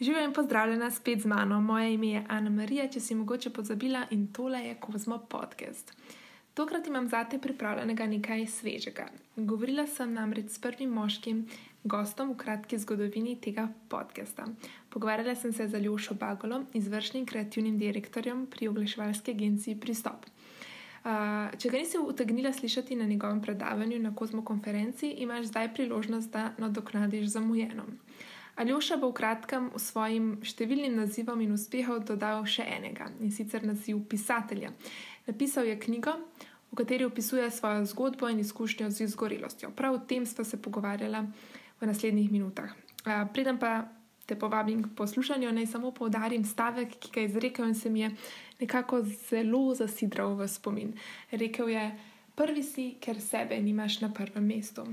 Živijo in pozdravljena spet z mano. Moje ime je Ana Marija, če si mogoče pozabila, in tole je Kozmo podcast. Tokrat imam zate pripravljenega nekaj svežega. Govorila sem namreč s prvim moškim gostom v kratki zgodovini tega podcasta. Pogovarjala sem se z Aljošo Bagolom, izvršnim kreativnim direktorjem pri oglaševalski agenciji Pristop. Uh, če ga nisi utegnila slišati na njegovem predavanju na Kozmo konferenci, imaš zdaj priložnost, da nadoknadiš zamujeno. Aljoša bo v kratkem v svojim številnim nazivom in uspehom dodal še enega in sicer naziv pisatelja. Napisal je knjigo, v kateri opisuje svojo zgodbo in izkušnjo z izgorelostjo. Prav o tem sva se pogovarjala v naslednjih minutah. Preden pa te povabim k poslušanju, naj samo povdarim stavek, ki ga je izrekel in se mi je nekako zelo zasidral v spomin. Rekel je: Prvi si, ker sebe nimaš na prvem mestu.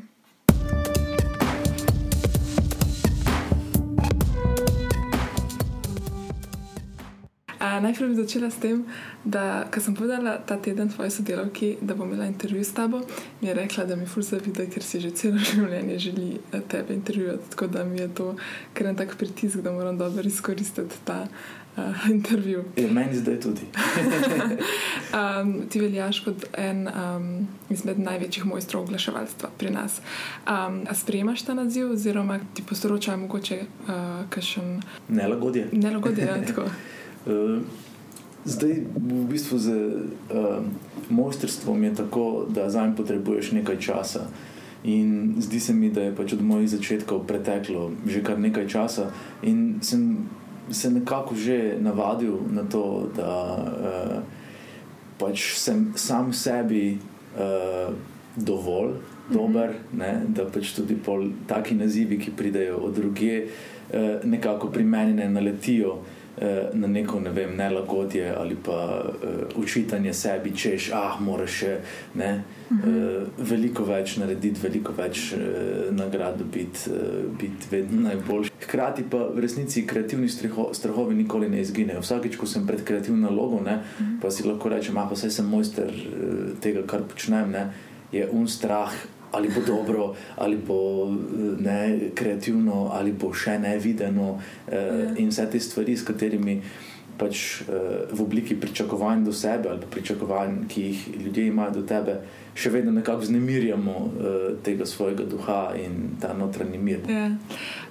Najprej bi začela s tem, da ko sem povedala ta teden tvoji sodelavki, da bom imela intervju s tabo, mi je rekla, da mi ful zavida, ker si že celo življenje želi eh, tebe intervjuvati. Tako da mi je to kar en tak pritisk, da moram dobro izkoristiti ta. Uh, intervju. Je, meni zdaj tudi. um, ti veljaš kot en um, izmed največjih mojstrov oglaševalstva pri nas. Um, sprejemaš ta naziv, oziroma ti postročajo mogoče uh, kakšen. Nelagodje. Nelagodje, ja, tako. Eh, zdaj, v bistvu z uh, mojstrstvom je tako, da za njim potrebuješ nekaj časa. In zdi se mi, da je pač od mojih začetkov preteklo že kar nekaj časa, in sem se nekako že navadil na to, da uh, pač sem sam sebi uh, dovolj dober, ne, da pač tudi taki nazivi, ki pridejo od druge, uh, nekako pri meni ne naletijo. Eh, na neko ne vem, nelagodje ali pa uh, učitanje sebi, češ, ah, moraš še ne, uh -huh. uh, veliko več narediti, veliko več uh, nagrad dobiti, uh, biti vedno najboljši. Hkrati pa v resnici kreativni strahovi nikoli ne izginejo. Vsakič, ko sem pred kreativnim nalogom, uh -huh. pa si lahko rečem, ah, pa saj sem mojster uh, tega, kar počnem, ne, je un strah ali bo dobro, ali bo ne, kreativno, ali bo še ne videno, eh, in vse te stvari, s katerimi pač eh, v obliki pričakovanj do sebe ali pričakovanj, ki jih ljudje imajo do tebe. Še vedno nekako znemirjamo uh, tega svojega duha in ta notranji mir. Yeah.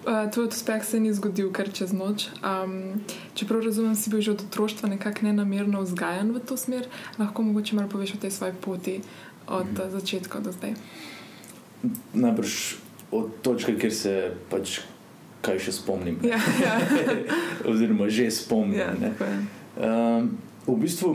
Uh, tvoj uspeh se ni zgodil kar čez noč. Um, čeprav razumem, si bil že od otroštva nekako nenamerno vzgajan v to smer, lahko mogoče malo poveš o tej svoji poti od mm -hmm. začetka do zdaj najbrž od točke, kjer se pač kaj še spomnim. Ja, ja. Oziroma, že spomnim. Ja, um, v bistvu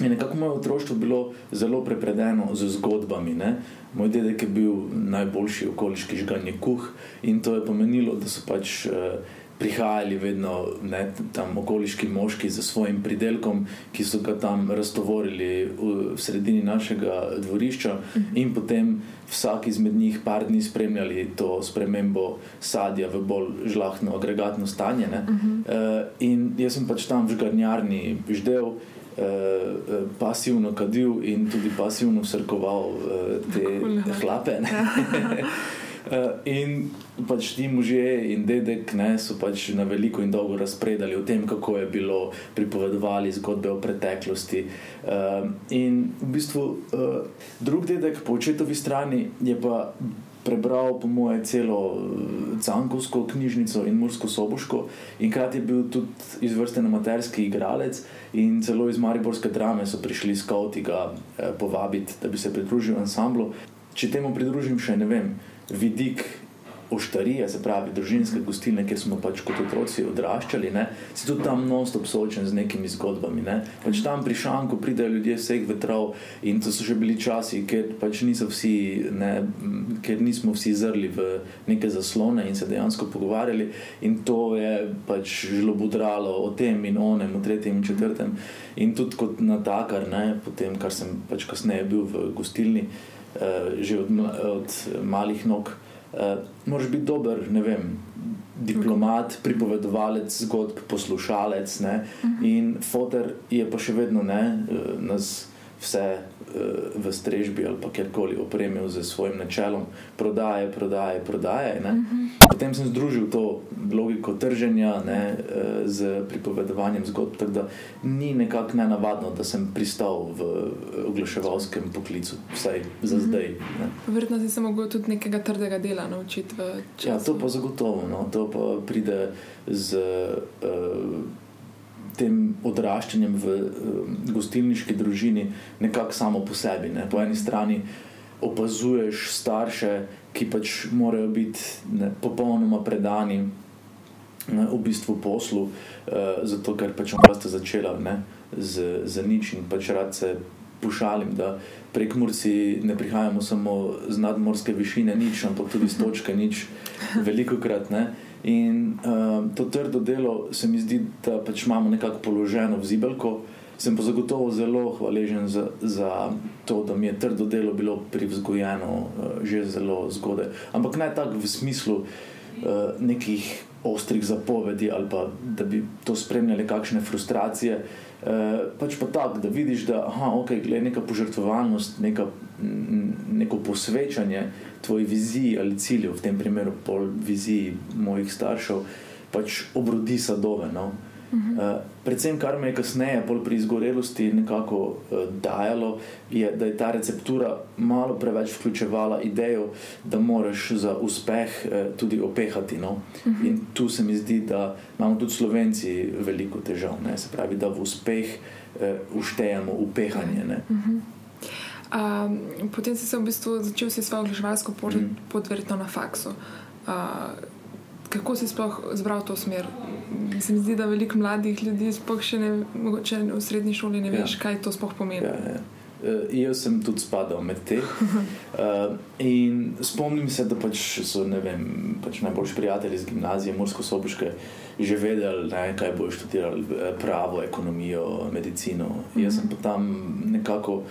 je nekako moje otroštvo bilo zelo prepredeno z zgodbami. Ne? Moj dedek je bil najboljši okoliški žganje kuh in to je pomenilo, da so pač. Uh, prihajali vedno ne, tam okoliški moški za svojim pridelkom, ki so ga tam raztovorili v, sredini našega dvorišča, mhm. -huh. in potem vsak izmed njih par dni spremljali to spremembo sadja v bolj žlahno, agregatno stanje. Uh -huh. uh, in jaz sem pač tam v žgarnjarni ždel. Uh, pasivno kadil in tudi pasivno srkoval uh, te hlape. Uh, in pač ti možje in dedek ne, so pač na veliko in dolgo razpredali o tem, kako je bilo, pripovedovali zgodbe o preteklosti. Uh, in v bistvu uh, drug dedek po očetovi strani je pa prebral, po moje, celo Cankovsko knjižnico in Mursko soboško, in krati je bil tudi izvrsten amaterski igralec, in celo iz Mariborske drame so prišli skauti ga uh, povabiti, da bi se pridružil ansamblu. Če temu pridružim še ne vem vidik oštarije, se pravi družinske gostilne, kjer smo pač kot otroci odraščali, ne, si tudi tam non-stop soočen z nekimi zgodbami. Ne. Pač tam pri Šanku pridejo ljudje vseh vetrov in to so že bili časi, ker pač vsi, ne, ker nismo vsi zrli v neke zaslone in se dejansko pogovarjali in to je pač želo budralo o tem in onem, o tretjem in četrtem. In tudi kot natakar, ne, potem, kar sem pač kasneje bil v gostilni, uh, že od, od malih nog. Uh, Moraš biti dober, ne vem, diplomat, pripovedovalec zgodb, poslušalec. Ne? Mhm. In fotor je pa še vedno ne, uh, nas vse v strežbi ali kjerkoli opremil z svojim načelom prodaje, prodaje, prodaje. Uh mhm. -huh. Potem sem združil to logiko trženja ne, z pripovedovanjem zgodb, tako da ni nekako nenavadno, da sem pristal v oglaševalskem poklicu, vsaj za uh mhm. -huh. zdaj. Verjetno si se mogel tudi nekega trdega dela naučiti. Ja, to pa zagotovo. No. To pa pride z. Uh, tem odraščanjem v um, gostilniški družini, nekako samo po sebi. Ne. Po eni strani opazuješ starše, ki pač morajo biti ne, popolnoma predani ne, v bistvu poslu, uh, zato ker pač oni ste začeli z, z nič in pač rad se pošalim. Prek Mursi ne prihajamo samo z nadmorske višine, nič, ampak tudi z točke, nič, veliko krat. Ne. In uh, to trdo delo se mi zdi, da pač imamo nekako položeno v zibelko. Sem pa zagotovo zelo hvaležen za, za to, da mi je trdo delo bilo privzgojeno uh, že zelo zgodaj. Ampak ne tako v smislu uh, nekih ostrih zapovedi ali pa da bi to spremljali kakšne frustracije. Uh, pač pa tako, da vidiš, da je okay, neka požrtvovalnost, neka, neko posvečanje tvoji viziji ali cilju, v tem primeru pol viziji mojih staršev, pač obrodi sadove. No? Uh -huh. uh, predvsem, kar me je kasneje, pri izgorelosti, nekako uh, dajalo, je, da je ta receptura malo preveč vključevala idejo, da moraš za uspeh uh, tudi opehati. No? Uh -huh. In tu se mi zdi, da imamo tudi slovenci veliko težav, ne? se pravi, da v uspeh uh, uštejemo upehanje. Uh -huh. Um, potem si se v bistvu začel svojo živalsko pot, mm. pot verjetno na faksu. Uh, kako si sploh zbral to smer? Se mi zdi, da veliko mladih ljudi, sploh še ne mogoče v srednji šoli, ne veš, ja. kaj to sploh pomeni. Ja, ja. Uh, jaz sem tudi spadal med te. Uh, in spomnim se, da pač so vem, pač najboljši prijatelji iz gimnazije, Mursko-Soboške, že vedeli, ne, kaj bojo študirali, eh, pravo, ekonomijo, medicino. Mm -hmm. Jaz sem pa tam nekako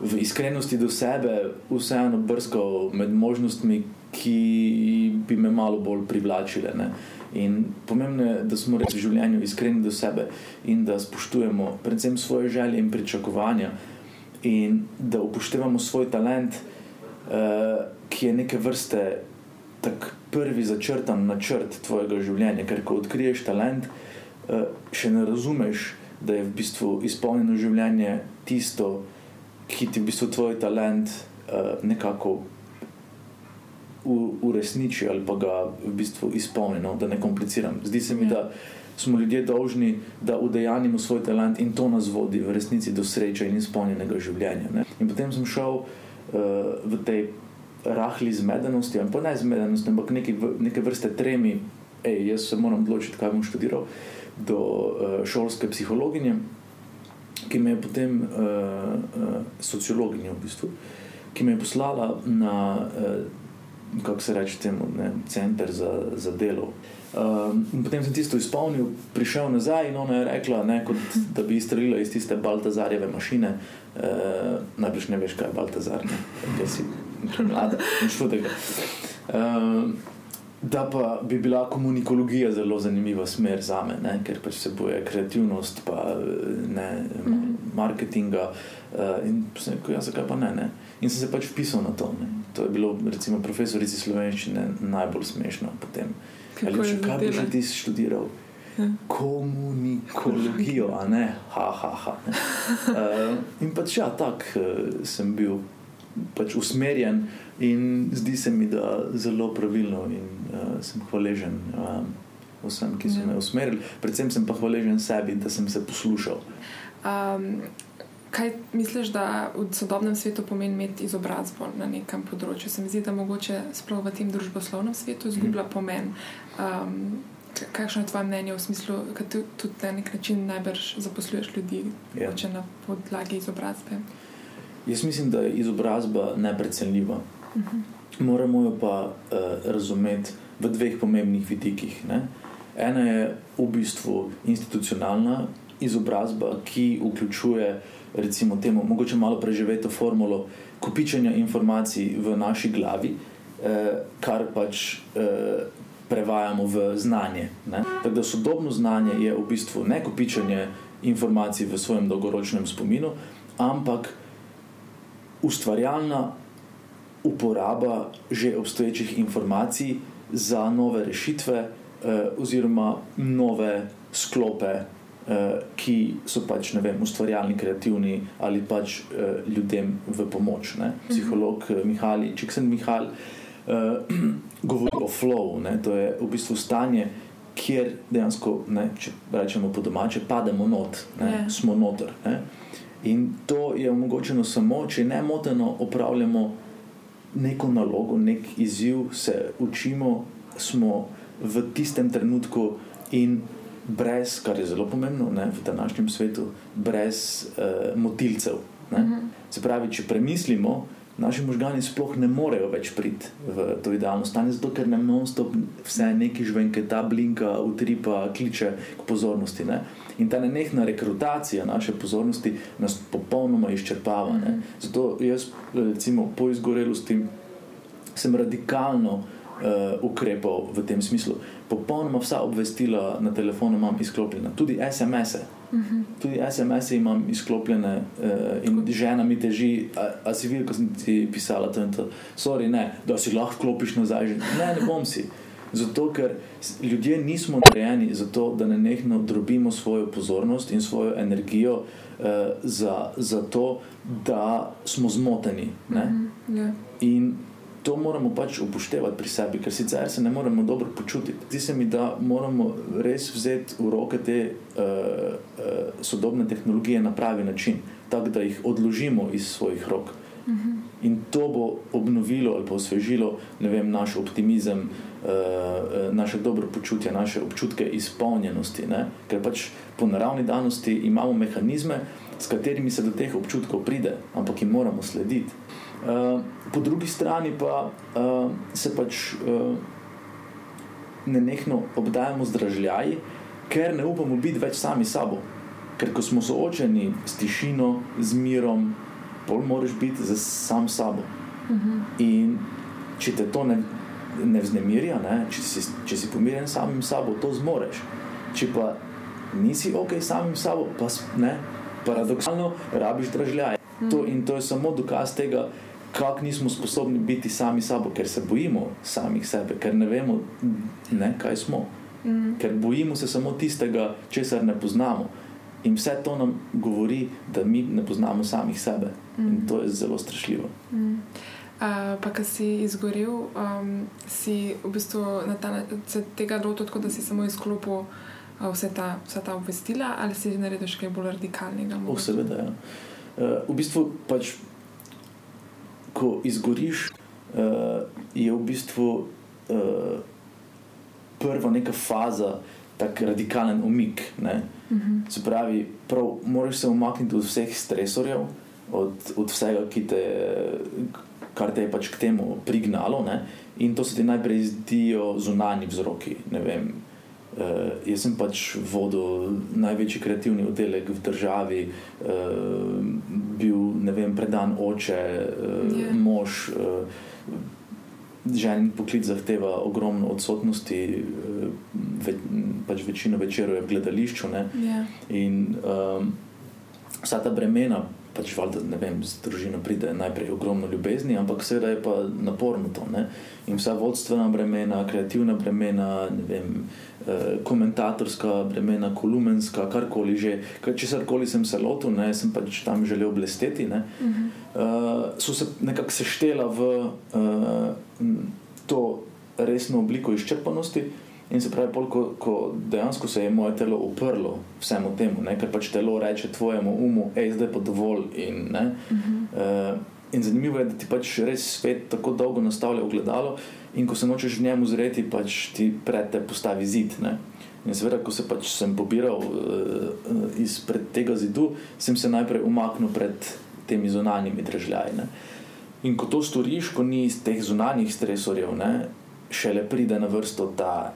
v iskrenosti do sebe vseeno brskal med možnostmi, ki bi me malo bolj privlačile. Ne. In pomembno je, da smo res v življenju iskreni do sebe in da spoštujemo predvsem svoje želje in pričakovanja, in da upoštevamo svoj talent, uh, ki je neke vrste tak prvi začrtan načrt tvojega življenja. Ker ko odkriješ talent, uh, še ne razumeš, da je v bistvu izpolnjeno življenje tisto, ki ti v bistvu tvoj talent uh, nekako uresniči ali pa ga v bistvu izpolni, no, da ne kompliciram. Zdi se mi, ja. da smo ljudje dolžni, da udejanimo svoj talent in to nas vodi v resnici do sreče in izpolnjenega življenja. Ne. In potem sem šel uh, v tej rahli zmedenosti, pa ne zmedenosti, ampak neki, neke vrste tremi, ej, jaz se moram odločiti, kaj bom študiral, do uh, šolske psihologinje ki me je potem uh, uh, sociologinja, v bistvu, ki me je poslala na, uh, kako se reče, temu, ne, center za, za delo. Um, potem sem tisto izpolnil, prišel nazaj in ona je rekla, ne, kot, da bi izstrelila iz tiste Baltazarjeve mašine. Uh, Najbrž ne veš, kaj je Baltazar, ne, ker si mlada in šlo tega. Uh, Da pa bi bila komunikologija zelo zanimiva smer za me, ne? ker pač se boje kreativnost, pa ne mm. marketinga. Uh, in sem rekel, ja, zakaj pa ne, ne. In sem se pač vpisal na to. Ne? To je bilo, recimo, profesorici slovenščine najbolj smešno. Potem. Ali še kaj bi že ti študiral? Ja. Komunikologijo, a ne, ha, ha, ha. Ne? Uh, in pač ja, tak uh, sem bil pač usmerjen in zdi se mi, da zelo pravilno in uh, sem hvaležen um, vsem, ki so ja. me usmerili, predvsem sem pa hvaležen sebi, da sem se poslušal. Um, kaj misliš, da v sodobnem svetu pomeni imeti izobrazbo na nekem področju? Se mi zdi, da mogoče sploh v tem družboslovnem svetu izgublja mm. pomen. Um, Kakšno je tvoje mnenje v smislu, da tudi na nek način najbrž zaposluješ ljudi ja. na podlagi izobrazbe? Jaz mislim, da je izobrazba neprecenljiva. Uh mhm. -huh. Moramo jo pa uh, razumeti v dveh pomembnih vidikih. Ne? Ena je v bistvu institucionalna izobrazba, ki vključuje, recimo, temu, mogoče malo preživeto formulo kopičenja informacij v naši glavi, eh, kar pač eh, prevajamo v znanje. Ne? Tako da sodobno znanje je v bistvu ne kopičenje informacij v svojem dolgoročnem spominu, ampak ustvarjalna uporaba že obstoječih informacij za nove rešitve eh, oziroma nove sklope, ki so pač ne vem, ustvarjalni, kreativni ali pač eh, ljudem v pomoč. Ne? Psiholog eh, Mihali, Čiksen Mihal eh, govori o flowu, ne? to je v bistvu stanje. Kjer dejansko, ne, če rečemo po domače, pademo not, ne, yeah. Ja. smo noter. Ne. In to je omogočeno samo, če ne moteno opravljamo neko nalogo, nek izziv, se učimo, smo v tistem trenutku in brez, kar je zelo pomembno ne, v današnjem svetu, brez uh, motilcev. Mm -hmm. Se pravi, če premislimo, naši možgani sploh ne morejo več priti v to idealno stanje, zato ker nam non-stop vse nekaj žvenke, ta blinka, utripa, kliče k pozornosti. Ne. In ta nenehna rekrutacija naše pozornosti nas popolnoma izčrpava. Ne. Mhm. Zato jaz, recimo, po izgorelosti sem radikalno uh, ukrepal v tem smislu. Popolnoma vsa obvestila na telefonu imam izklopljena, tudi SMS-e. Uh mhm. -huh. Tudi SMS-e imam izklopljene uh, in žena mi teži, a, a si videl, ko sem ti pisala to in to. Sorry, ne, da si lahko klopiš nazaj. Ne, ne bom si. Zato, ker ljudje nismo narejeni za to, da ne nehno drobimo svojo pozornost in svojo energijo uh, za, za to, da smo zmoteni. Mm -hmm, yeah. In to moramo pač upoštevati pri sebi, ker sicer se ne moremo dobro počutiti. Zdi se mi, da moramo res vzeti v roke te uh, uh, sodobne tehnologije na pravi način, tako da jih odložimo iz svojih rok. Mm -hmm. In to bo obnovilo ali osvežilo vem, naš optimizem, uh, naše dobro počutje, naše občutke izpolnjenosti. Ne? Ker pač po naravni danosti imamo mehanizme, s katerimi se do teh občutkov pride, ampak jim moramo slediti. Uh, po drugi strani pa uh, se pač uh, nenehno obdajamo z dražljaji, ker ne upamo biti več sami sabo. Ker ko smo soočeni s tišino, z mirom, pol moraš biti za sam sabo. Uh mhm. -huh. In če te to ne, ne vznemirja, ne, če, si, če si pomirjen samim sabo, to zmoreš. Če pa nisi ok samim sabo, pa ne, paradoksalno rabiš dražljaje. Uh -huh. to, in to je samo dokaz tega, kako nismo sposobni biti sami sabo, ker se bojimo samih sebe, ker ne vemo, ne, kaj smo. Mm. Ker bojimo se samo tistega, česar ne poznamo. In vse to nam govori, da mi ne poznamo samih sebe. Mm. In to je zelo strašljivo. Mm. Uh, pa, ki si izgorel, um, si v bistvu na ta način tega lotil, tako da si samo izklopil vse, ta, vse ta obvestila, ali si naredil še kaj bolj radikalnega? Seveda. Ja. Uh, v bistvu pač ko izgoriš, uh, je v bistvu uh, prva neka faza, tako radikalen umik. Uh mhm. -huh. Se pravi, prav, moraš se umakniti od vseh stresorjev, od, od vsega, te, kar te je pač k temu prignalo. Ne? In to se ti najprej zdijo zunani vzroki. Uh, jaz sem pač vodil največji kreativni oddelek v državi, uh, bil vem, predan oče, uh, yeah. mož. Uh, Žen poklic zahteva ogromno odsotnosti, ve, pač večino večerov je v gledališču. Yeah. Ja. In um, vsa ta bremena, pač valjda, ne vem, z družino pride najprej ogromno ljubezni, ampak seveda je pa naporno to. Ne? In vsa vodstvena bremena, kreativna bremena, ne vem. Eh, komentatorska bremena, kolumenska, karkoli že, če se karkoli sem se lotil, ne, sem pač tam želel blesteti, ne, uh -huh. uh, so se nekako seštela v uh, to resno obliko izčrpanosti. In se pravi, ko, ko dejansko se je moje telo uprlo vsemu temu, ne, ker pač telo reče tvojemu umu, hej, zdaj pa dovolj. In, ne, uh -huh. uh, in zanimivo je, da ti pač res svet tako dolgo nastavlja v gledalo, in ko se nočeš v njemu zreti, pač ti pred te postavi zid. Ne? In seveda, ko se pač sem pobiral uh, izpred tega zidu, sem se najprej umaknil pred temi zunanjimi državljani. In ko to storiš, ko ni iz teh zunanjih stresorjev, ne, šele pride na vrsto ta,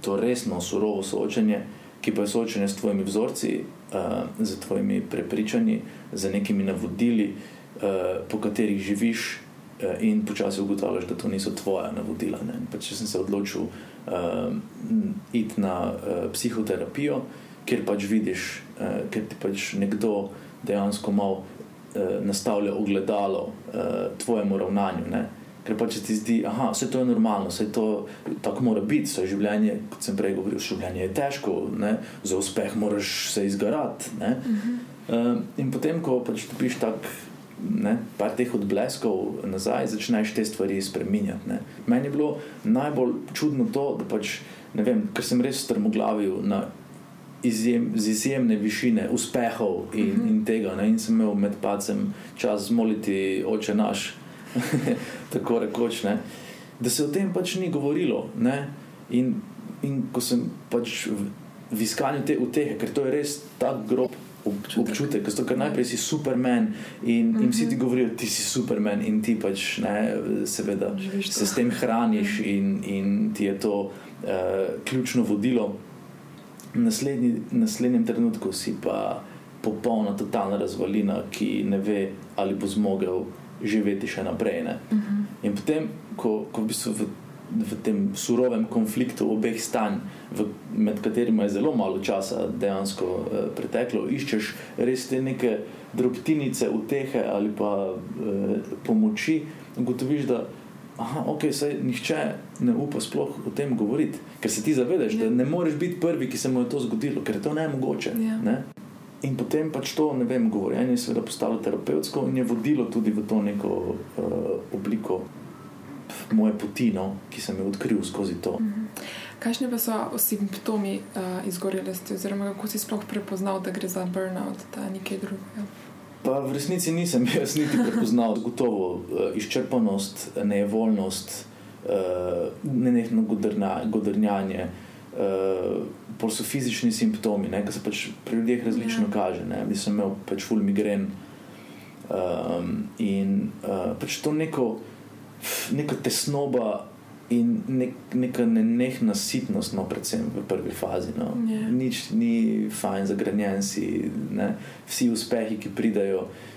to resno, surovo soočenje, ki pa je soočenje s tvojimi vzorci, uh, z tvojimi prepričanji, z nekimi navodili, uh, po katerih živiš. Eh, in počasi ugotavljaš, da to niso tvoje navodila. Če sem se odločil uh, iti na uh, psihoterapijo, kjer pač vidiš, uh, ker ti pač nekdo dejansko malo uh, nastavlja ogledalo uh, tvojemu ravnanju. Ne? Ker pa če ti zdi, da vse to je normalno, vse to tako mora biti, vse življenje, kot sem prej govoril, življenje je težko, ne? za uspeh moraš se izgarati. Uh -huh. uh, in potem, ko pač dobiš tak. Ne, par teh odbleskov nazaj, začneš te stvari spremenjati. Ne. Meni je bilo najbolj čudno to, da pač, ne vem, ker sem res strmoglavil na izjem, z izjemne višine uspehov in, uh -huh. in tega. Ne? In sem imel med pacem čas zmoliti oče naš, tako rekoč, ne? da se o tem pač ni govorilo. In, in ko sem pač v, v iskanju te utehe, ker to je res tako grob. Občutek, zato, ker najprej si superman in, mm -hmm. in vsi ti mhm. govorijo, da si superman in ti pač ne, seveda, se s tem hraniš, in, in ti je to uh, ključno vodilo naslednji, naslednjem trenutku si pa popolna, totalna razvalina, ki ne ve, ali bo zmogel živeti še naprej. Uh mhm. -huh. In potem, ko, ko v, bistvu v, v tem surovem konfliktu obeh stanj, v, med katerima je zelo malo časa dejansko eh, preteklo, iščeš res te neke drobtinice, utehe ali pa eh, pomoči, ugotoviš, da aha, ok, saj nihče ne upa sploh o tem govoriti, ker se ti zavedaš, ja. da ne moreš biti prvi, ki se mu je to zgodilo, ker je to nemogoče. Ja. Ne? In potem pač to, ne vem, govorjenje je seveda postalo terapevtsko in je vodilo tudi v to neko uh, obliko moje poti, no, ki sem jo odkril skozi to. Mhm. Kakšni pa so simptomi uh, izgorelosti, oziroma kako si sploh prepoznal, da gre za burnout, da nekaj drugega? Pa v resnici nisem jaz niti prepoznal, gotovo uh, izčrpanost, nevoljnost, uh, nenehno godrnjanje. Uh, pol so fizični simptomi, ki se pač pri ljudeh različno ja. kaže. Jaz sem imel pač full migren um, in uh, pač to neko, neko tesnoba in nek, neka nenehna sitnost, no, predvsem v prvi fazi. No. Yeah. Ja. Nič ni fajn, zagrenjen si, ne. vsi uspehi, ki pridajo, uh,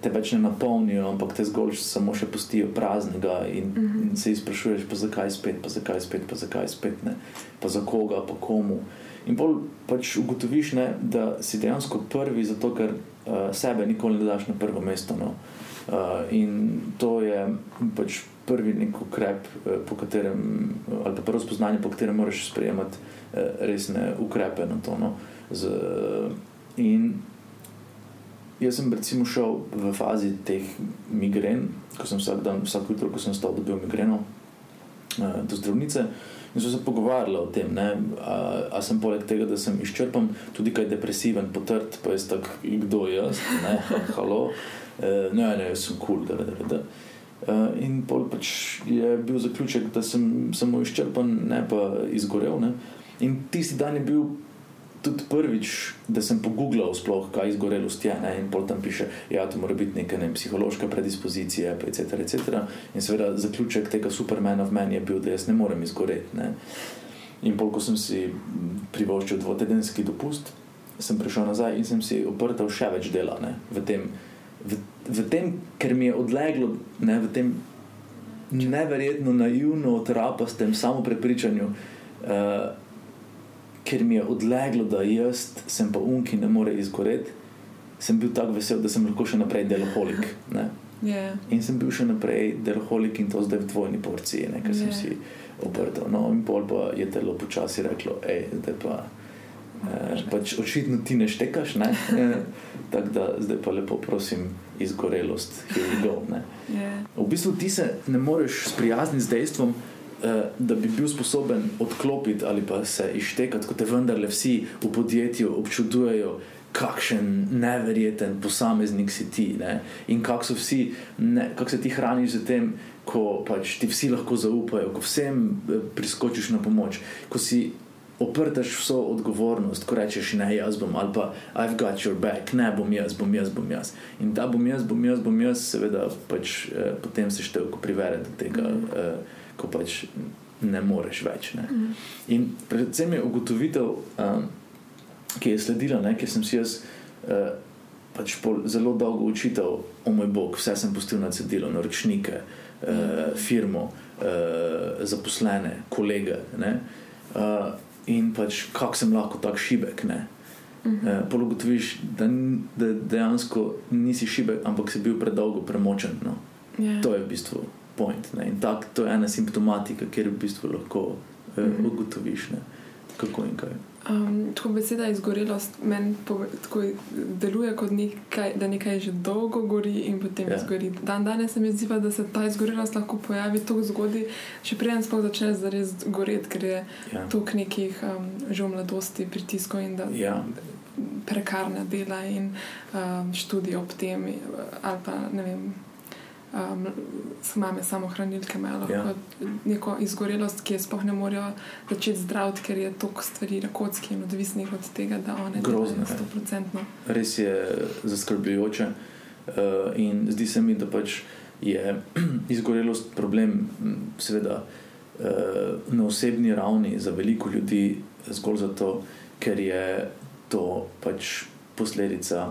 te več ne napolnijo, ampak te zgolj samo še pustijo praznega in, mm -hmm. in se izprašuješ, pa zakaj spet, pa zakaj spet, pa zakaj spet, ne. pa za koga, pa komu. In bolj pač ugotoviš, ne, da si dejansko prvi, zato ker uh, sebe nikoli ne daš na prvo mesto. No. Uh, in to je pač prvi nek ukrep, eh, po katerem, ali pa prvo spoznanje, po katerem moraš sprejemati eh, resne ukrepe na to. No. Z, in jaz sem recimo šel v fazi teh migren, ko sem vsak dan, vsak jutro, ko sem stal, dobil migreno eh, do zdravnice. In so se pogovarjali o tem, ali sem poleg tega, da sem izčrpan, tudi kaj depresiven, potrt, pa je tako, kdo jaz, ne, halo, ne, ne, jaz sem kul, cool, da, da, da. Uh, in pol pač je bil zaključek, da sem samo izčrpan, ne pa izgorel. Ne? In tisti dan je bil tudi prvič, da sem pogooglal, sploh, kaj izgorelost je. Ne? In pol tam piše, da ja, to mora biti neka ne, psihološka predispozicija, etc. etc. In seveda zaključek tega supermana v meni je bil, da jaz ne morem izgoreti. Ne? In pol, ko sem si privoščil dvotedenski dopust, sem prišel nazaj in sem si oprtal še več dela ne? v tem v, v tem, ker mi je odleglo, ne, v tem neverjetno naivno, otrapastem samo prepričanju, uh, ker mi je odleglo, da jaz sem pa unki ne more izgoreti, sem bil tako vesel, da sem lahko še naprej deloholik. Yeah. Ja. In sem bil še naprej deloholik in to zdaj v dvojni porciji, ker yeah. sem ja. si obrtal. No, in pol pa je telo počasi reklo, hej, zdaj pa. Eh, pač očitno ti ne štekaš, ne? Eh, tako da zdaj pa lepo prosim, izgorelost, go, yeah. V bistvu ti se ne moreš sprijazniti z dejstvom, da bi bil sposoben odklopiti ali pa se ištekati, kot te vendarle vsi v podjetju občudujejo. Kakšen neverjeten posameznik si ti, ne? in kako kak se ti hraniš z tem, ko pač ti vsi lahko zaupajo, ko vsem priskočiš na pomoč, ko si oprtaš vso odgovornost, ko rečeš, ne, jaz bom ali pa I've got your back, ne bom jaz, bom jaz, bom jaz. In da bom jaz, bom jaz, bom jaz, seveda, pač, eh, potem se števko privede do tega, mm. eh, ko pač ne moreš več. Ne. Mm. In predvsem je ugotovitev, um, ki je sledila, ne, ker sem si jaz. Eh, Pač zelo dolgo učitev, o moj bog, vse sem pustil na cedilu, naročnike, eh, firmo, eh, zaposlene, kolege. Eh, in pač kako sem lahko tako šibek. Ne? uh -huh. eh, pologotoviš, da, da dejansko nisi šibek, ampak si bil predolgo premočen. No. Yeah. Ja. To je v bistvu point. Ne. In tak, to je ena simptomatika, kjer v bistvu lahko eh, mhm. -huh. ugotoviš, ne, kako in kaj. Um, tako beseda izgorelost meni deluje kot nekaj, da nekaj že dolgo gori in potem yeah. Ja. izgori. Dan danes se mi zdi, da se ta izgorelost lahko pojavi tako zgodaj, še preden sploh začne zares goreti, ker je yeah. Ja. toliko nekih um, že v mladosti pritiskov in da. Yeah. Ja. Prekarna dela in um, študij ob tem, ali pa ne vem, um, mame samohranilke imajo lahko ja. neko izgorelost, ki je sploh ne morejo začeti zdraviti, ker je toliko stvari na kocki in odvisnih od tega, da one grozne. Res je zaskrbljujoče uh, in zdi se mi, da pač je izgorelost problem, seveda uh, na osebni ravni za veliko ljudi, zgolj zato, ker je to pač posledica.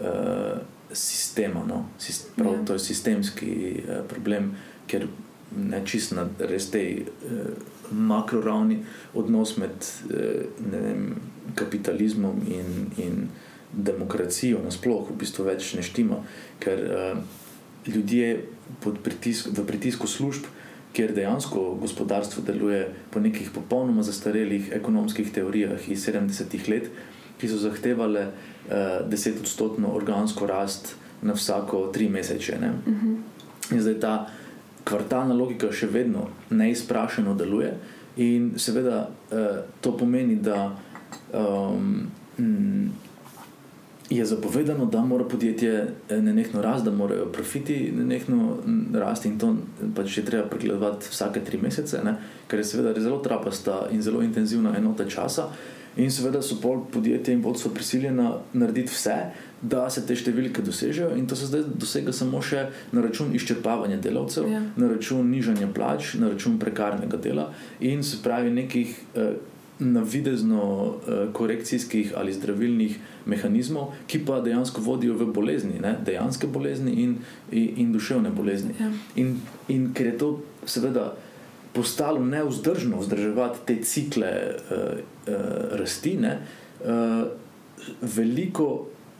Uh, sistema. No? Sist, prav, ja. To je sistemski eh, problem, ker ne čisto na res tej eh, makroravni odnos med eh, vem, kapitalizmom in, in demokracijo nasplošno v bistvu več ne štima, ker eh, ljudje pritisk, v pritisku služb. Ker dejansko gospodarstvo deluje po nekih popolnoma zastarelih ekonomskih teorijah iz 70-ih let, ki so zahtevali uh, desetodstotno organsko rast na vsako tri mesece. Uh mhm. -huh. In zdaj ta kvartalna logika še vedno neizprašeno deluje, in seveda uh, to pomeni, da um, je zapovedano, da mora podjetje eh, nenehno rasti, da morajo profiti nenehno rasti, in to pač je treba pregledovati vsake tri mesece, ne? ker je seveda zelo trapasta in zelo intenzivna enota časa. In seveda so pol podjetja in vodstvo prisiljena narediti vse, da se te številke dosežejo, in to se zdaj dosega samo še na račun izčrpavanja delavcev, ja. na račun nižanja plač, na račun prekarnega dela in se pravi nekih eh, navidezno eh, korekcijskih ali zdravilnih mehanizmov, ki pa dejansko vodijo v bolezni, ne? dejanske bolezni in, in, in duševne bolezni. Ja. In, in ker je to seveda postalo neuzdržno vzdrževati te cikle uh, rasti, ne, uh, veliko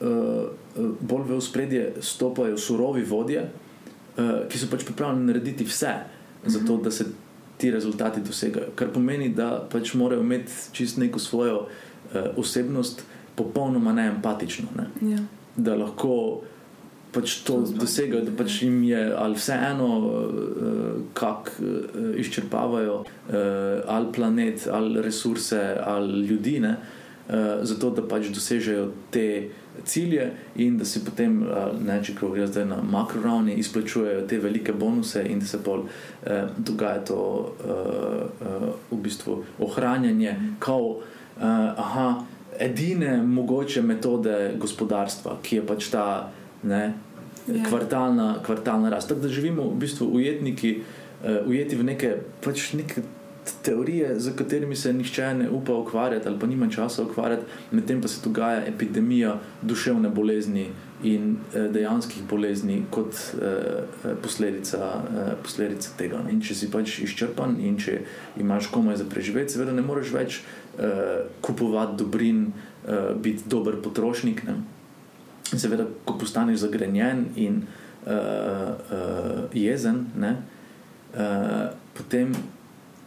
uh, bolj v spredje stopajo surovi vodje, uh, ki so pač pripravljeni narediti vse, za to, da se ti rezultati dosegajo. Kar pomeni, da pač morajo imeti čist neko svojo uh, osebnost, popolnoma neempatično. Ne. Ja. Da lahko pač to dosegajo, da pač jim je ali vseeno, uh, kako uh, izčrpavajo uh, ali planet, ali resurse, ali ljudi, ne, uh, zato da pač dosežejo te cilje in da se potem, uh, ne, če gre zdaj na makro ravni, izplačujejo te velike bonuse in da se pol uh, dogaja to uh, uh, v bistvu ohranjanje, kao, uh, aha. Edine mogoče metode gospodarstva, ki je pač ta ne, ja. kvartalna, kvartalna rast. Tako da živimo v bistvu ujetniki, uh, ujeti v neke, pač neke teorije, z katerimi se nihče ne upa ukvarjati, ali pa nima časa ukvarjati, medtem pa se dogaja epidemija duševne bolezni in uh, dejanskih bolezni kot uh, posledica, uh, posledica tega. In če si pač izčrpan in če imaš komaj za preživeti, seveda ne moreš več uh, kupovati dobrin, uh, biti dober potrošnik. Ne? Seveda, ko postaneš zagrenjen in uh, uh, jezen, ne, uh, potem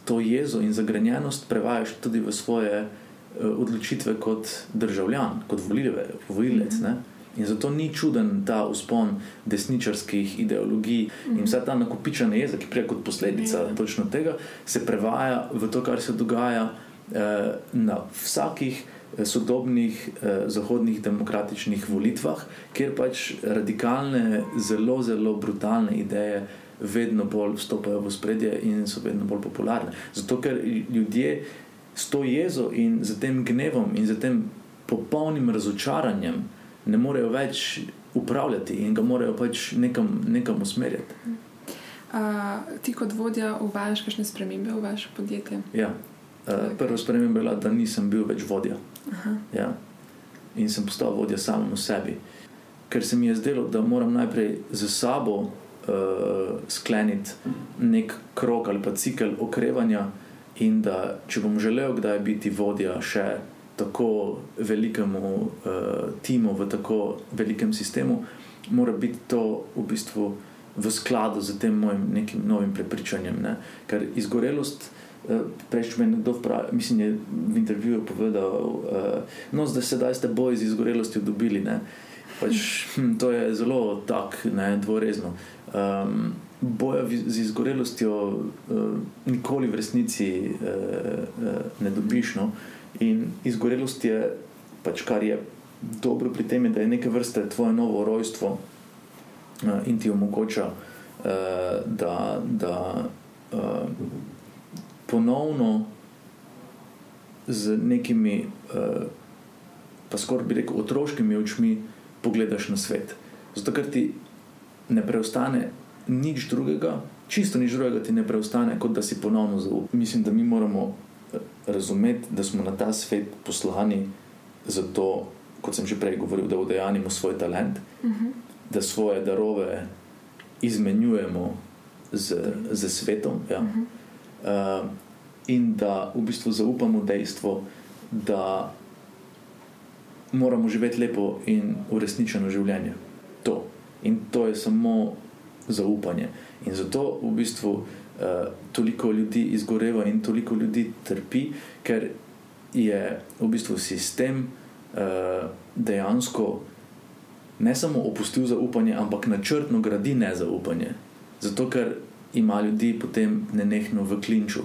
to jezo in zagrenjenost prevajaš tudi v svoje uh, odločitve kot državljan, kot volilec. Mm -hmm. In zato ni čuden ta uspon desničarskih ideologij mm -hmm. in vsa ta nakupičena jeza, ki prije kot posledica mm -hmm. točno tega, se prevaja v to, kar se dogaja uh, na vsakih sodobnih eh, zahodnih demokratičnih volitvah, kjer pač radikalne, zelo, zelo brutalne ideje vedno bolj vstopajo v spredje in so vedno bolj popularne. Zato, ker ljudje s to jezo in z tem gnevom in z tem popolnim razočaranjem ne morejo več upravljati in ga morajo pač nekam, nekam usmerjati. Uh, ti kot vodja uvajaš kakšne spremembe v vaše podjetje? Ja. Uh, prva sprememba je bila, da nisem bil več vodja. Ja. In sem postal vodja samemu sebi. Ker se mi je zdelo, da moram najprej za sabo uh, skleniti nek krok ali pa cikl okrevanja, in da če bom želel kdaj biti vodja še tako velikemu uh, timu, v tako velikem sistemu, mora biti to v bistvu v skladu z tem mojim nekim novim prepričanjem. Ne? Ker izgorelost. Uh, Prejšnji me je nekdo vprašal, mislim, je v intervjuju povedal, uh, no, zdaj sedaj ste boj z izgorelosti dobili. Pač, hm, to je zelo tako, dvorezno. Um, boja z izgorelostjo uh, nikoli v resnici uh, uh, ne dobiš. No? In izgorelost je pač kar je dobro pri tem, da je neke vrste tvoje novo rojstvo uh, in ti omogoča, uh, da, da uh, ponovno z nekimi, uh, pa skoraj bi rekel, otroškimi očmi pogledaš na svet. Zato, ker ti ne preostane nič drugega, čisto nič drugega ti ne preostane, kot da si ponovno zaupal. Mislim, da mi moramo eh, razumeti, da smo na ta svet poslani zato, kot sem že prej govoril, da udejanimo svoj talent, uh mhm. -huh. da svoje darove izmenjujemo z, z svetom. Ja. Uh -huh. uh, in da v bistvu zaupamo dejstvo, da moramo živeti lepo in uresničeno življenje. To. In to je samo zaupanje. In zato v bistvu uh, toliko ljudi izgoreva in toliko ljudi trpi, ker je v bistvu sistem uh, dejansko ne samo opustil zaupanje, ampak načrtno gradi nezaupanje. Zato, ker ima ljudi potem nenehno v klinču.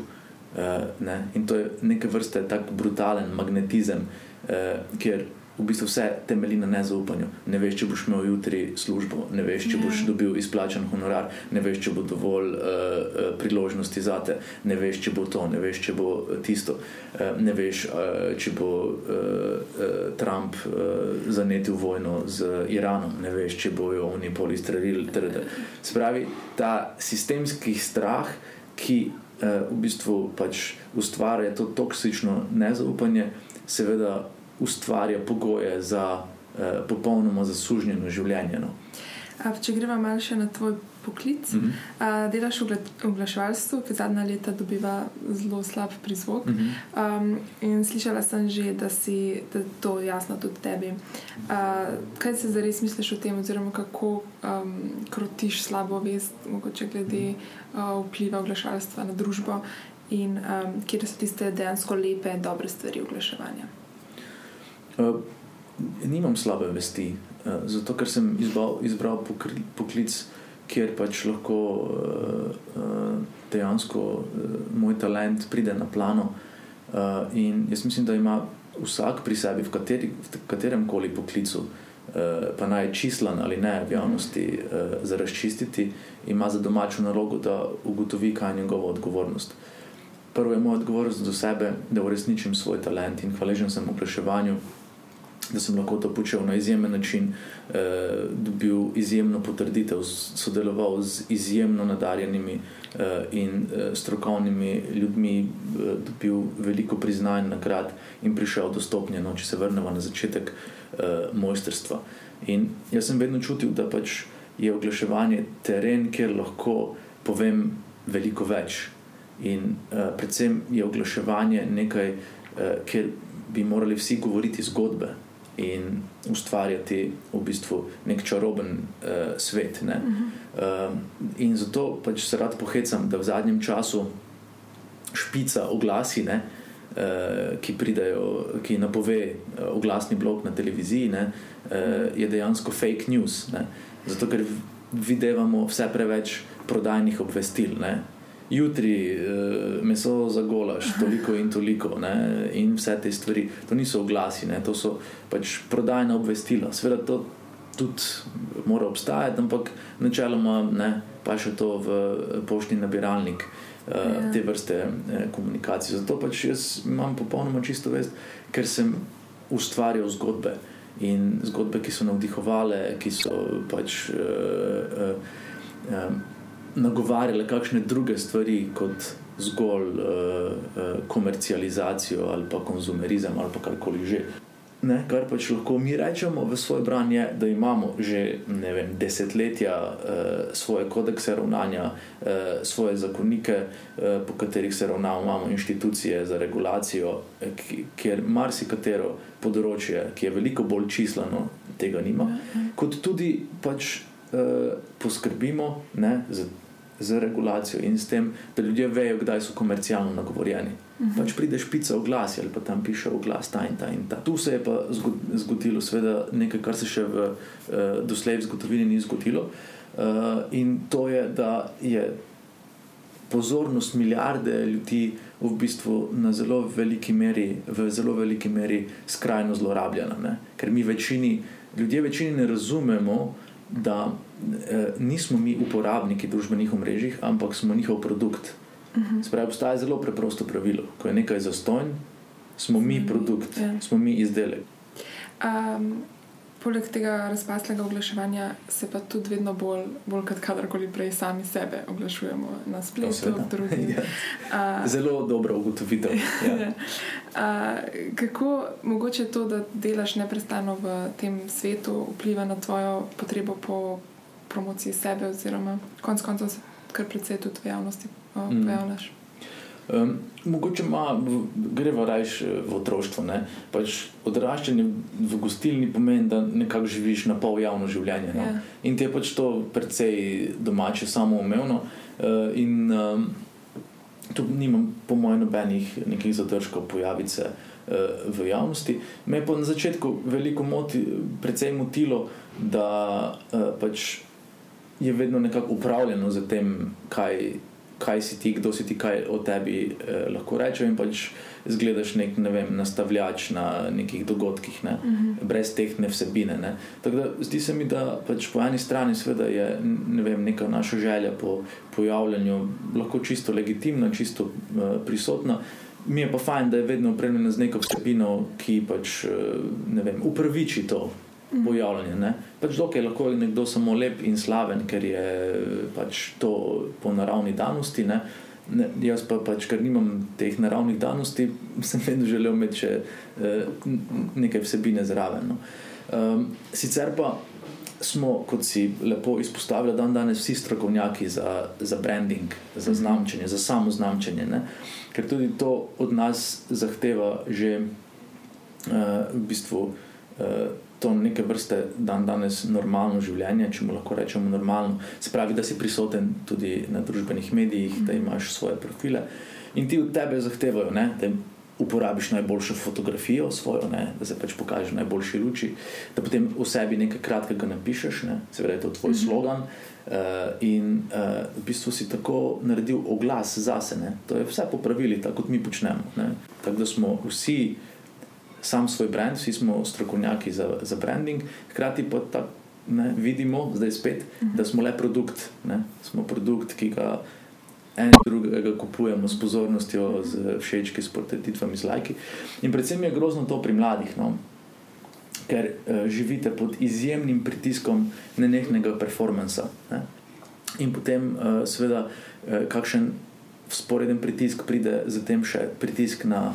Uh, ne? In to je neke vrste tako brutalen magnetizem, uh, kjer v bistvu vse temelji na nezaupanju. Ne veš, če boš imel jutri službo, ne veš, če boš ja. dobil izplačen honorar, ne veš, če bo dovolj uh, uh, priložnosti za te, ne veš, če bo to, ne veš, če bo tisto, uh, ne veš, uh, če bo uh, uh, Trump uh, zanetil vojno z Iranom, ne veš, če bojo oni polistrelili. Spravi ta sistemski strah, ki v bistvu pač ustvarja to toksično nezaupanje, seveda ustvarja pogoje za eh, popolnoma zasužnjeno življenje. No. A, če gremo malo še na tvoj poklic, mm -hmm. a, delaš v oglaševalstvu, ki zadnja leta dobiva zelo slab prizvok. Mm -hmm. um, in slišala sem že, da si da to jasno tudi tebi. A, kaj se zares misliš o tem, oziroma kako um, krotiš slabo vest, mogoče glede uh, vpliva oglaševalstva na družbo in um, kje so tiste dejansko lepe, dobre stvari oglaševanja. Uh, nimam slabe vesti, uh, zato ker sem izbal, izbral pokri, poklic, kjer pač lahko uh, dejansko uh, moj talent pride na plano. Uh, in jaz mislim, da ima vsak pri sebi, v, kateri, v katerem koli poklicu, uh, pa naj čislan ali ne v javnosti, uh, za razčistiti, ima za domačo nalogo, da ugotovi, kaj je njegova odgovornost. Prvo je moja odgovornost do sebe, da uresničim svoj talent in hvaležen sem oglaševanju da sem lahko to počel na izjemen način, eh, dobil izjemno potrditev, sodeloval z izjemno nadarjenimi eh, in eh, strokovnimi ljudmi, eh, dobil veliko priznanj, nagrad in prišel do stopnje, no, če se vrnemo na začetek eh, mojstrstva. In jaz sem vedno čutil, da pač je oglaševanje teren, kjer lahko povem veliko več. In uh, predvsem je oglaševanje nekaj, uh, kjer bi morali vsi govoriti zgodbe in ustvarjati v bistvu nek čaroben uh, svet. Uh -huh. uh, in zato pač se rad pohecam, da v zadnjem času špica oglasi, ne, uh, ki pridejo, ki napove oglasni blok na televiziji, ne, uh, je dejansko fake news. Ne. Zato ker vidimo vse preveč prodajnih obvestil. Ne jutri uh, meso za golaš, toliko in toliko, ne? in vse te stvari. To niso oglasi, ne? to so pač prodajna obvestila. Sveda to tudi mora obstajati, ampak načeloma ne, pa še to v poštni nabiralnik. Uh, te vrste eh, komunikacije. Zato pač jaz imam popolnoma čisto vest, ker sem ustvarjal zgodbe in zgodbe, ki so navdihovale, ki so pač uh, uh, um, nagovarjale kakšne druge stvari kot zgolj uh, uh, komercializacijo ali pa konzumerizem ali pa karkoli že. ne, kar pač lahko mi rečemo v svoj bran, je, da imamo že vem, desetletja uh, svoje kodekse ravnanja, uh, svoje zakonike, uh, po katerih se ravnamo, imamo inštitucije za regulacijo, kjer marsikatero področje, ki je veliko bolj čislano, tega nima. Ja, ja. Kot tudi pač uh, poskrbimo ne, za z regulacijo in s tem, da ljudje vejo, kdaj so komercialno nagovorjeni. Uh mhm. -huh. Pač prideš pica v glas ali pa tam piše v glas ta in ta in ta. Tu se je pa zgodilo, seveda, nekaj, kar se še v uh, doslej v zgodovini ni zgodilo. Uh, in to je, da je pozornost milijarde ljudi v bistvu na zelo veliki meri, v zelo veliki meri skrajno zlorabljena. Ne? Ker mi večini, ljudje večini ne razumemo, da nismo mi uporabniki družbenih omrežij, ampak smo njihov produkt. Uh mhm. -huh. Spravi, obstaja zelo preprosto pravilo. Ko je nekaj zastojn, smo mi produkt. Ja. smo mi izdelek. Um, poleg tega razpaslega oglaševanja se pa tudi vedno bolj, bolj kot kadarkoli prej, sami sebe oglašujemo na spletu. ja. uh, Zelo dobro ugotovitev. Ja. uh, kako mogoče to, da delaš neustano v tem svetu, vpliva na tvojo potrebo po promociji sebe, oziroma konec koncev se kar precej tudi v javnosti uh, mm. pojavljaš? Um, mogoče ima, greva rajš eh, v otroštvo. Pač odraščanje v gostilni pomeni, da nekako živiš na pol javno življenje. No? Yeah. Ja. In ti je pač to precej domače, samoumevno. Uh, in um, tu nimam, po mojem, nobenih nekih zadržkov pojaviti se uh, v javnosti. Me je pa na začetku veliko moti, precej motilo, da uh, pač je vedno nekako upravljeno z tem, kaj kaj si ti, kdo si ti, kaj o tebi eh, lahko rečeš. In pač zgledaš nek ne vem, nastavljač na nekih dogodkih, ne? uh mhm. -huh. brez tehne vsebine. Ne? Tako da zdi se mi, da pač po eni strani je ne vem, neka naša želja po pojavljanju lahko čisto legitimna, čisto uh, prisotna. Mi je pa fajn, da je vedno opremljena z neko vsebino, ki pač eh, vem, upraviči to pojavljanje. Pač dokaj lahko je nekdo samo lep in slaven, ker je pač to po naravni danosti. Ne? Ne, jaz pa, pač, ker nimam teh naravnih danosti, sem vedno želel imeti še eh, nekaj vsebine zraven. No. Um, sicer pa smo, kot si lepo izpostavili, dan danes vsi strokovnjaki za, za branding, za mhm. znamčenje, za samo znamčenje, ne? ker tudi to od nas zahteva že uh, v bistvu. Uh, to neke vrste dan danes normalno življenje, če mu lahko rečemo normalno. Se pravi, da si prisoten tudi na družbenih medijih, da mhm. imaš svoje profile in ti od tebe zahtevajo, ne, da uporabiš najboljšo fotografijo svojo, ne, da se pač pokažeš v najboljši luči, da potem v sebi nekaj kratkega napišeš, ne, seveda je to tvoj mm -hmm. slogan. Uh, in uh, v bistvu si tako naredil oglas zase, ne? to je vse popravili, tako kot mi počnemo. Tako da smo vsi uh, sam svoj brand, vsi smo strokovnjaki za, za branding, hkrati pa ta, ne, vidimo, zdaj spet, uh -huh. da smo le produkt. Ne? Smo produkt, ki ga en drugega kupujemo s pozornostjo, z všečki, s portretitvami, z lajki. In predvsem je grozno to pri mladih. No? Ker uh, živite pod izjemnim pritiskom nenehnega performansa. Ne? In potem, uh, seveda, uh, kakšen sporeden pritisk pride, zatem še pritisk na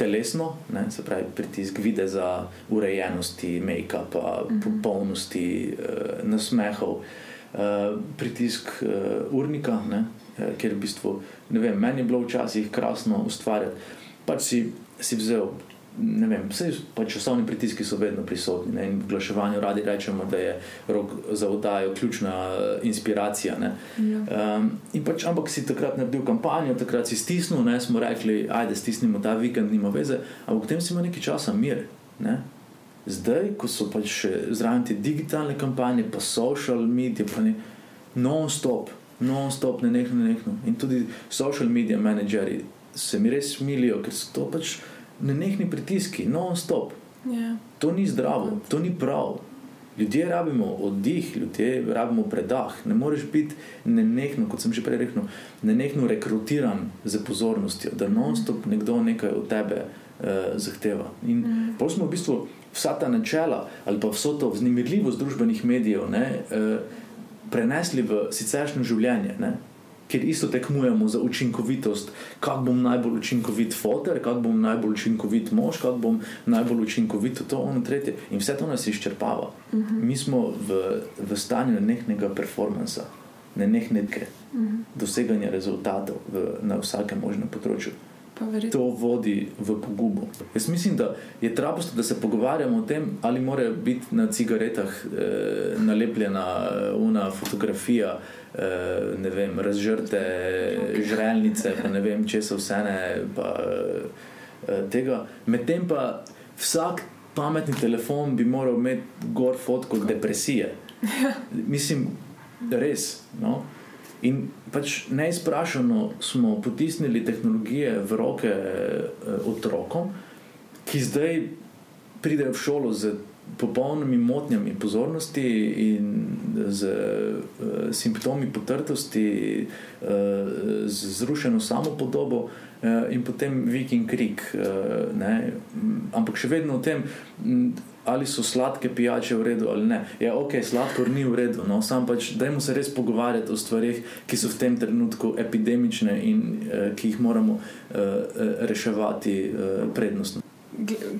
telesno, ne, se pravi, pritisk videza, urejenosti, make-upa, mhm. popolnosti, uh, nasmehov, uh, pritisk uh, urnika, ne, ker v bistvu, ne vem, meni je bilo včasih krasno ustvarjati. Pač si, si vzel ne vem, vse pač časovni pritiski so vedno prisotni. Ne? In v oglaševanju radi rečemo, da je rok za oddajo ključna uh, inspiracija. Ja. Um, pač, ampak si takrat naredil kampanjo, takrat si stisnil, ne smo rekli, ajde, stisnimo ta vikend, nima veze, ampak potem si imel nekaj časa mir. Ne? Zdaj, ko so pač zraven te digitalne kampanje, pa social medije, pa ne non-stop, non-stop, ne nekno, ne nekno. In tudi social media menedžerji se mi res smilijo, ker so to pač nenehni pritiski, non-stop. Yeah. Ja. To ni zdravo, to ni prav. Ljudje rabimo oddih, ljudje rabimo predah. Ne moreš biti nenehno, kot sem že prej rekel, nenehno rekrutiran za pozornostjo, da non-stop nekdo nekaj od tebe uh, zahteva. In mm. pa smo v bistvu vsa ta načela ali pa vso to vznemirljivost družbenih medijev ne, uh, prenesli v siceršnjo življenje. Ne. Kjer isto tekmujemo za učinkovitost, kako bom najbolj učinkovit fotor, kako bom najbolj učinkovit mož, kako bom najbolj učinkovit to, ono, tretje. In vse to nas izčrpava. Uh mhm. -huh. Mi smo v, v stanju nehnega performansa, ne nehnega uh -huh. doseganja rezultatov v, na vsakem možnem področju. To vodi v pogubo. Jaz mislim, da je traposto, da se pogovarjamo o tem, ali mora biti na cigaretah eh, nalepljena eh, una fotografija, eh, ne vem, razžrte žrelnice, pa ne vem, če so vse ne. Pa, eh, tega. Medtem pa vsak pametni telefon bi moral imeti gor fotko depresije. Mislim, res. No? In pač neizprašeno smo potisnili tehnologije v roke eh, otrokom, ki zdaj pridejo v šolo z popolnimi motnjami pozornosti in z uh, simptomi potrtosti, uh, z zrušeno samopodobo uh, in potem viking krik. Uh, Ampak še vedno v tem ali so sladke pijače v redu ali ne. Ja, ok, sladkor ni v redu, no, sam pač dajmo se res pogovarjati o stvarih, ki so v tem trenutku epidemične in uh, ki jih moramo uh, reševati uh, prednostno.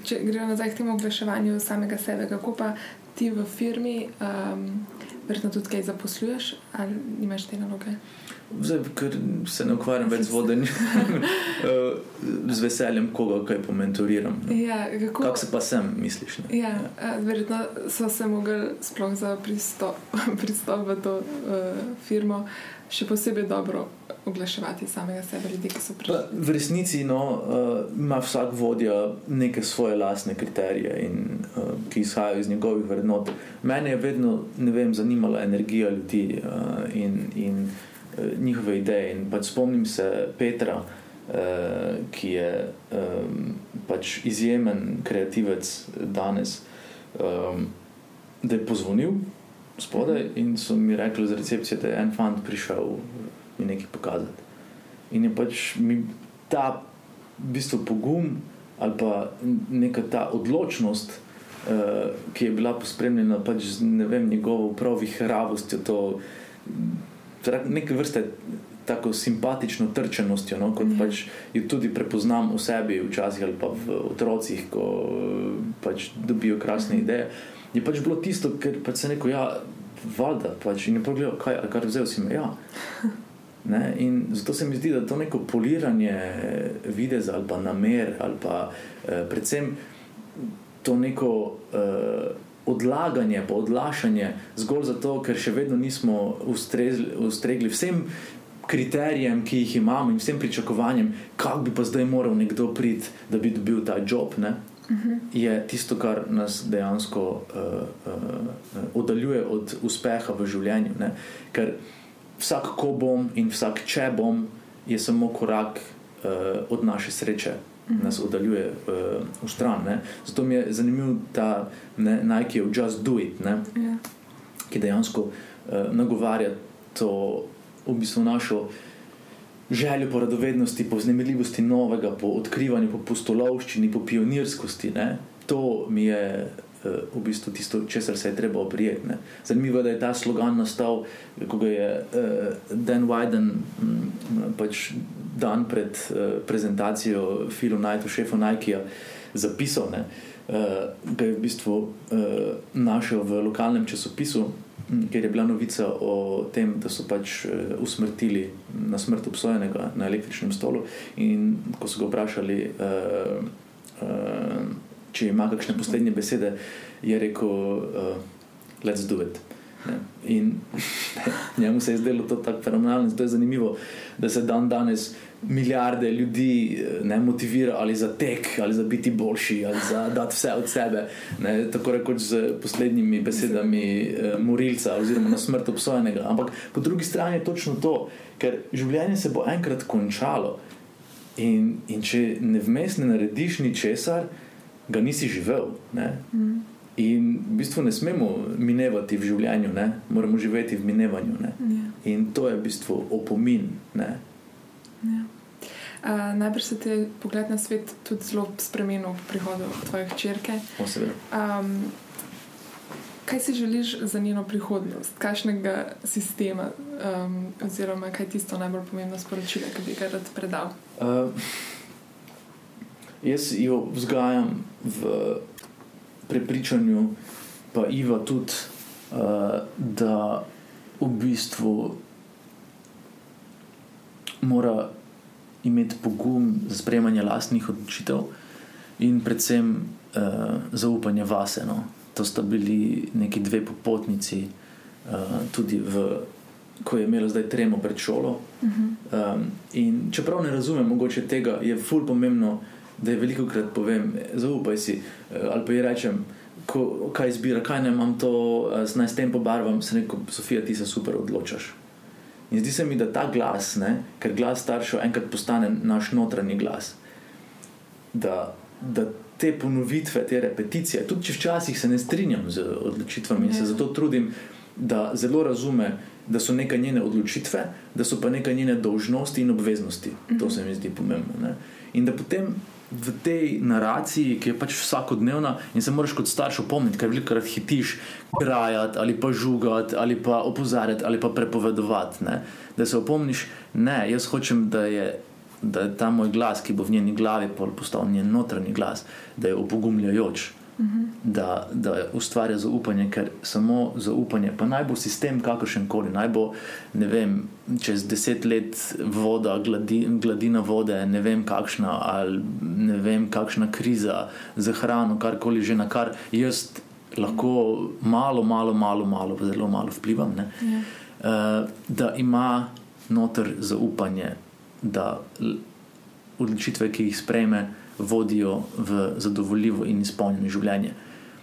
Če gremo nazaj k temu oglaševanju samega sebe, kako pa ti v firmi, um, verjetno tudi kaj zaposluješ ali imaš te naloge? Zdaj, ker se ne ukvarjam več z vodenjem, z veseljem koga kaj pomentoriram. Ja, kako kak se pa sem, misliš? Ja, ja, verjetno so se mogli sploh za pristop, pristop v to uh, firmo še posebej dobro oglaševati samega sebe, ljudi, ki so prišli. V resnici no, uh, ima vsak vodja neke svoje lastne kriterije, in, uh, ki izhajajo iz njegovih vrednot. Mene je vedno vem, zanimala energija ljudi uh, in. in Eh, njihove ideje. In pač spomnim se Petra, uh, ki je um, pač izjemen kreativec danes, um, da je pozvonil spodaj in so mi rekli z recepcije, da je en fant prišel mi nekaj pokazati. In je pač mi ta v bistvu pogum ali pa neka ta odločnost. Uh, ki je bila pospremljena pač z vem, njegovo pravi hravostjo, to neke vrste tako simpatično trčenostjo, no, kot ja. pač jo tudi prepoznam v sebi, včasih ali pa v otrocih, ko pač dobijo krasne mhm. ideje. Je pač bilo tisto, kar pač se neko, ja, valjda, pač in je pogledal, kaj, kar vzel si me. Ja. Ne, in zato se mi zdi, da to neko poliranje videza ali pa namer, ali pa eh, predvsem to neko. Eh, odlaganje, pa odlašanje, zgolj zato, ker še vedno nismo ustrezli, ustregli vsem kriterijem, ki jih imamo in vsem pričakovanjem, kako bi pa zdaj moral nekdo priti, da bi dobil ta job. Ne? Mhm. Je tisto, kar nas dejansko uh, uh, oddaljuje od uspeha v življenju. Ne? Ker vsak, ko bom in vsak, če bom, je samo korak uh, od naše sreče nas oddaljuje uh, v stran. Ne. Zato mi je zanimiv ta ne, Nike of Just Do It, ne, ja. ki dejansko uh, nagovarja to v bistvu našo željo po radovednosti, po znemirljivosti novega, po odkrivanju, po postolovščini, po pionirskosti. Ne. To mi je. V bistvu tisto, česar se je treba oprijeti. Zanimivo je, da je ta slogan nastal, ko ga je uh, Dan Wyden um, pač dan pred uh, prezentacijo filma Night of Chef Nike zapisal, da uh, je v bistvu uh, našel v lokalnem časopisu, um, ker je bila novica o tem, da so pač uh, usmrtili na smrt obsojenega na električnem stolu. In ko so ga vprašali, uh, uh, če ima kakšne poslednje besede, je rekel: uh, Let's do it. Ne. In njemu se je zdelo to tako fenomenalno, zato je zanimivo, da se dan danes milijarde ljudi eh, ne motivira ali za tek, ali za biti boljši, ali za dati vse od sebe. Ne, tako rekoč z poslednjimi besedami eh, morilca, oziroma na smrt obsojenega. Ampak po drugi strani je točno to, ker življenje se bo enkrat končalo. In, in če ne vmes ne narediš ničesar, ga nisi živel. Mm. In v bistvu ne smemo minevati v življenju, ne? moramo živeti v minevanju. Ja. In to je v bistvu opomin. Ne? Ja. Uh, najprej se ti pogled na svet tudi zelo spremenil po prihodu tvoje črke. Um, kaj si želiš za njeno prihodnost, kakšnega sistema, um, oziroma kaj je tisto najbolj pomembno sporočilo, ki bi ga rad predal? Uh, jaz jo vzgajam v prepričanju, pa Iva tudi, uh, da v bistvu mora imeti pogum za sprejemanje lastnih odločitev in predvsem uh, zaupanje vase. No to sta bili neki dve popotnici, uh, tudi v, ko je imela zdaj tremo pred šolo. Uh -huh. um, in čeprav ne razumem, mogoče tega je ful pomembno, da je veliko krat povem, zaupaj si uh, ali pa ji rečem. Ko, kaj izbira, kaj ne imam to, uh, naj s tem pobarvam, se neko, Sofija, ti se super odločaš. In zdi se mi, da ta glas, ne, ker glas staršev enkrat postane naš notranji glas, da, da te ponovitve, te repeticije, tudi če včasih se ne strinjam z odločitvami in se ja. zato trudim, da zelo razume, da so neka njene odločitve, da so pa neka njene dolžnosti in obveznosti. To mhm. se mi zdi pomembno. Ne? In da potem v tej naraciji, ki je pač vsakodnevna, in se moraš kot starš opomniti, ker velikokrat hitiš, krajati ali pa žugati ali pa opozarjati ali pa prepovedovati. Ne? Da se opomniš, ne, jaz hočem, da je da je ta moj glas, ki bo v njeni glavi postal njen notranji glas, da je opogumljajoč. -huh. da, da ustvarja zaupanje, ker samo zaupanje, pa naj bo sistem kakršen koli, naj bo ne vem, čez deset let voda, gladi, gladina vode, ne vem kakšna, ali ne vem kakšna kriza za hrano, karkoli že na kar jaz lahko malo, malo, malo, malo zelo malo vplivam. Uh, da ima noter zaupanje da odločitve, ki jih sprejme, vodijo v zadovoljivo in izpolnjeno življenje.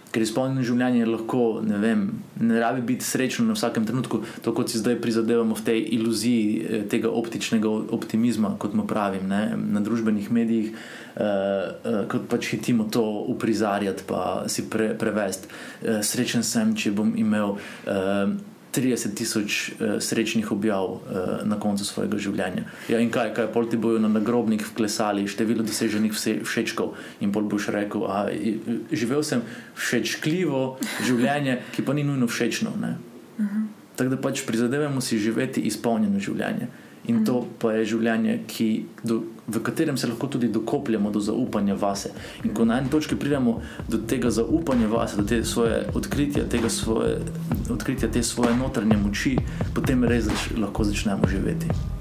Ker izpolnjeno življenje lahko, ne vem, ne rabi biti srečno na vsakem trenutku, to kot si zdaj prizadevamo v tej iluziji eh, tega optičnega optimizma, kot mu pravim, ne, na družbenih medijih, uh, uh, kot pač hitimo to uprizarjati, pa si pre, prevesti. Uh, srečen sem, če bom imel. Uh, 30 tisoč uh, srečnih objav uh, na koncu svojega življenja. Ja, in kaj, kaj pol ti bojo na nagrobnik vklesali, število doseženih všečkov, in pol boš rekel, da živel sem všečkljivo življenje, ki pa ni nujno všečno. Uh -huh. Tako da pač prizadevamo si živeti izpolnjeno življenje. In to pa je življenje, ki, do, v katerem se lahko tudi dokopljamo do zaupanja vase. In ko na eni točki pridemo do tega zaupanja vase, do te svoje odkritja, svoje, odkritja te svoje notranje moči, potem res lahko začnemo živeti.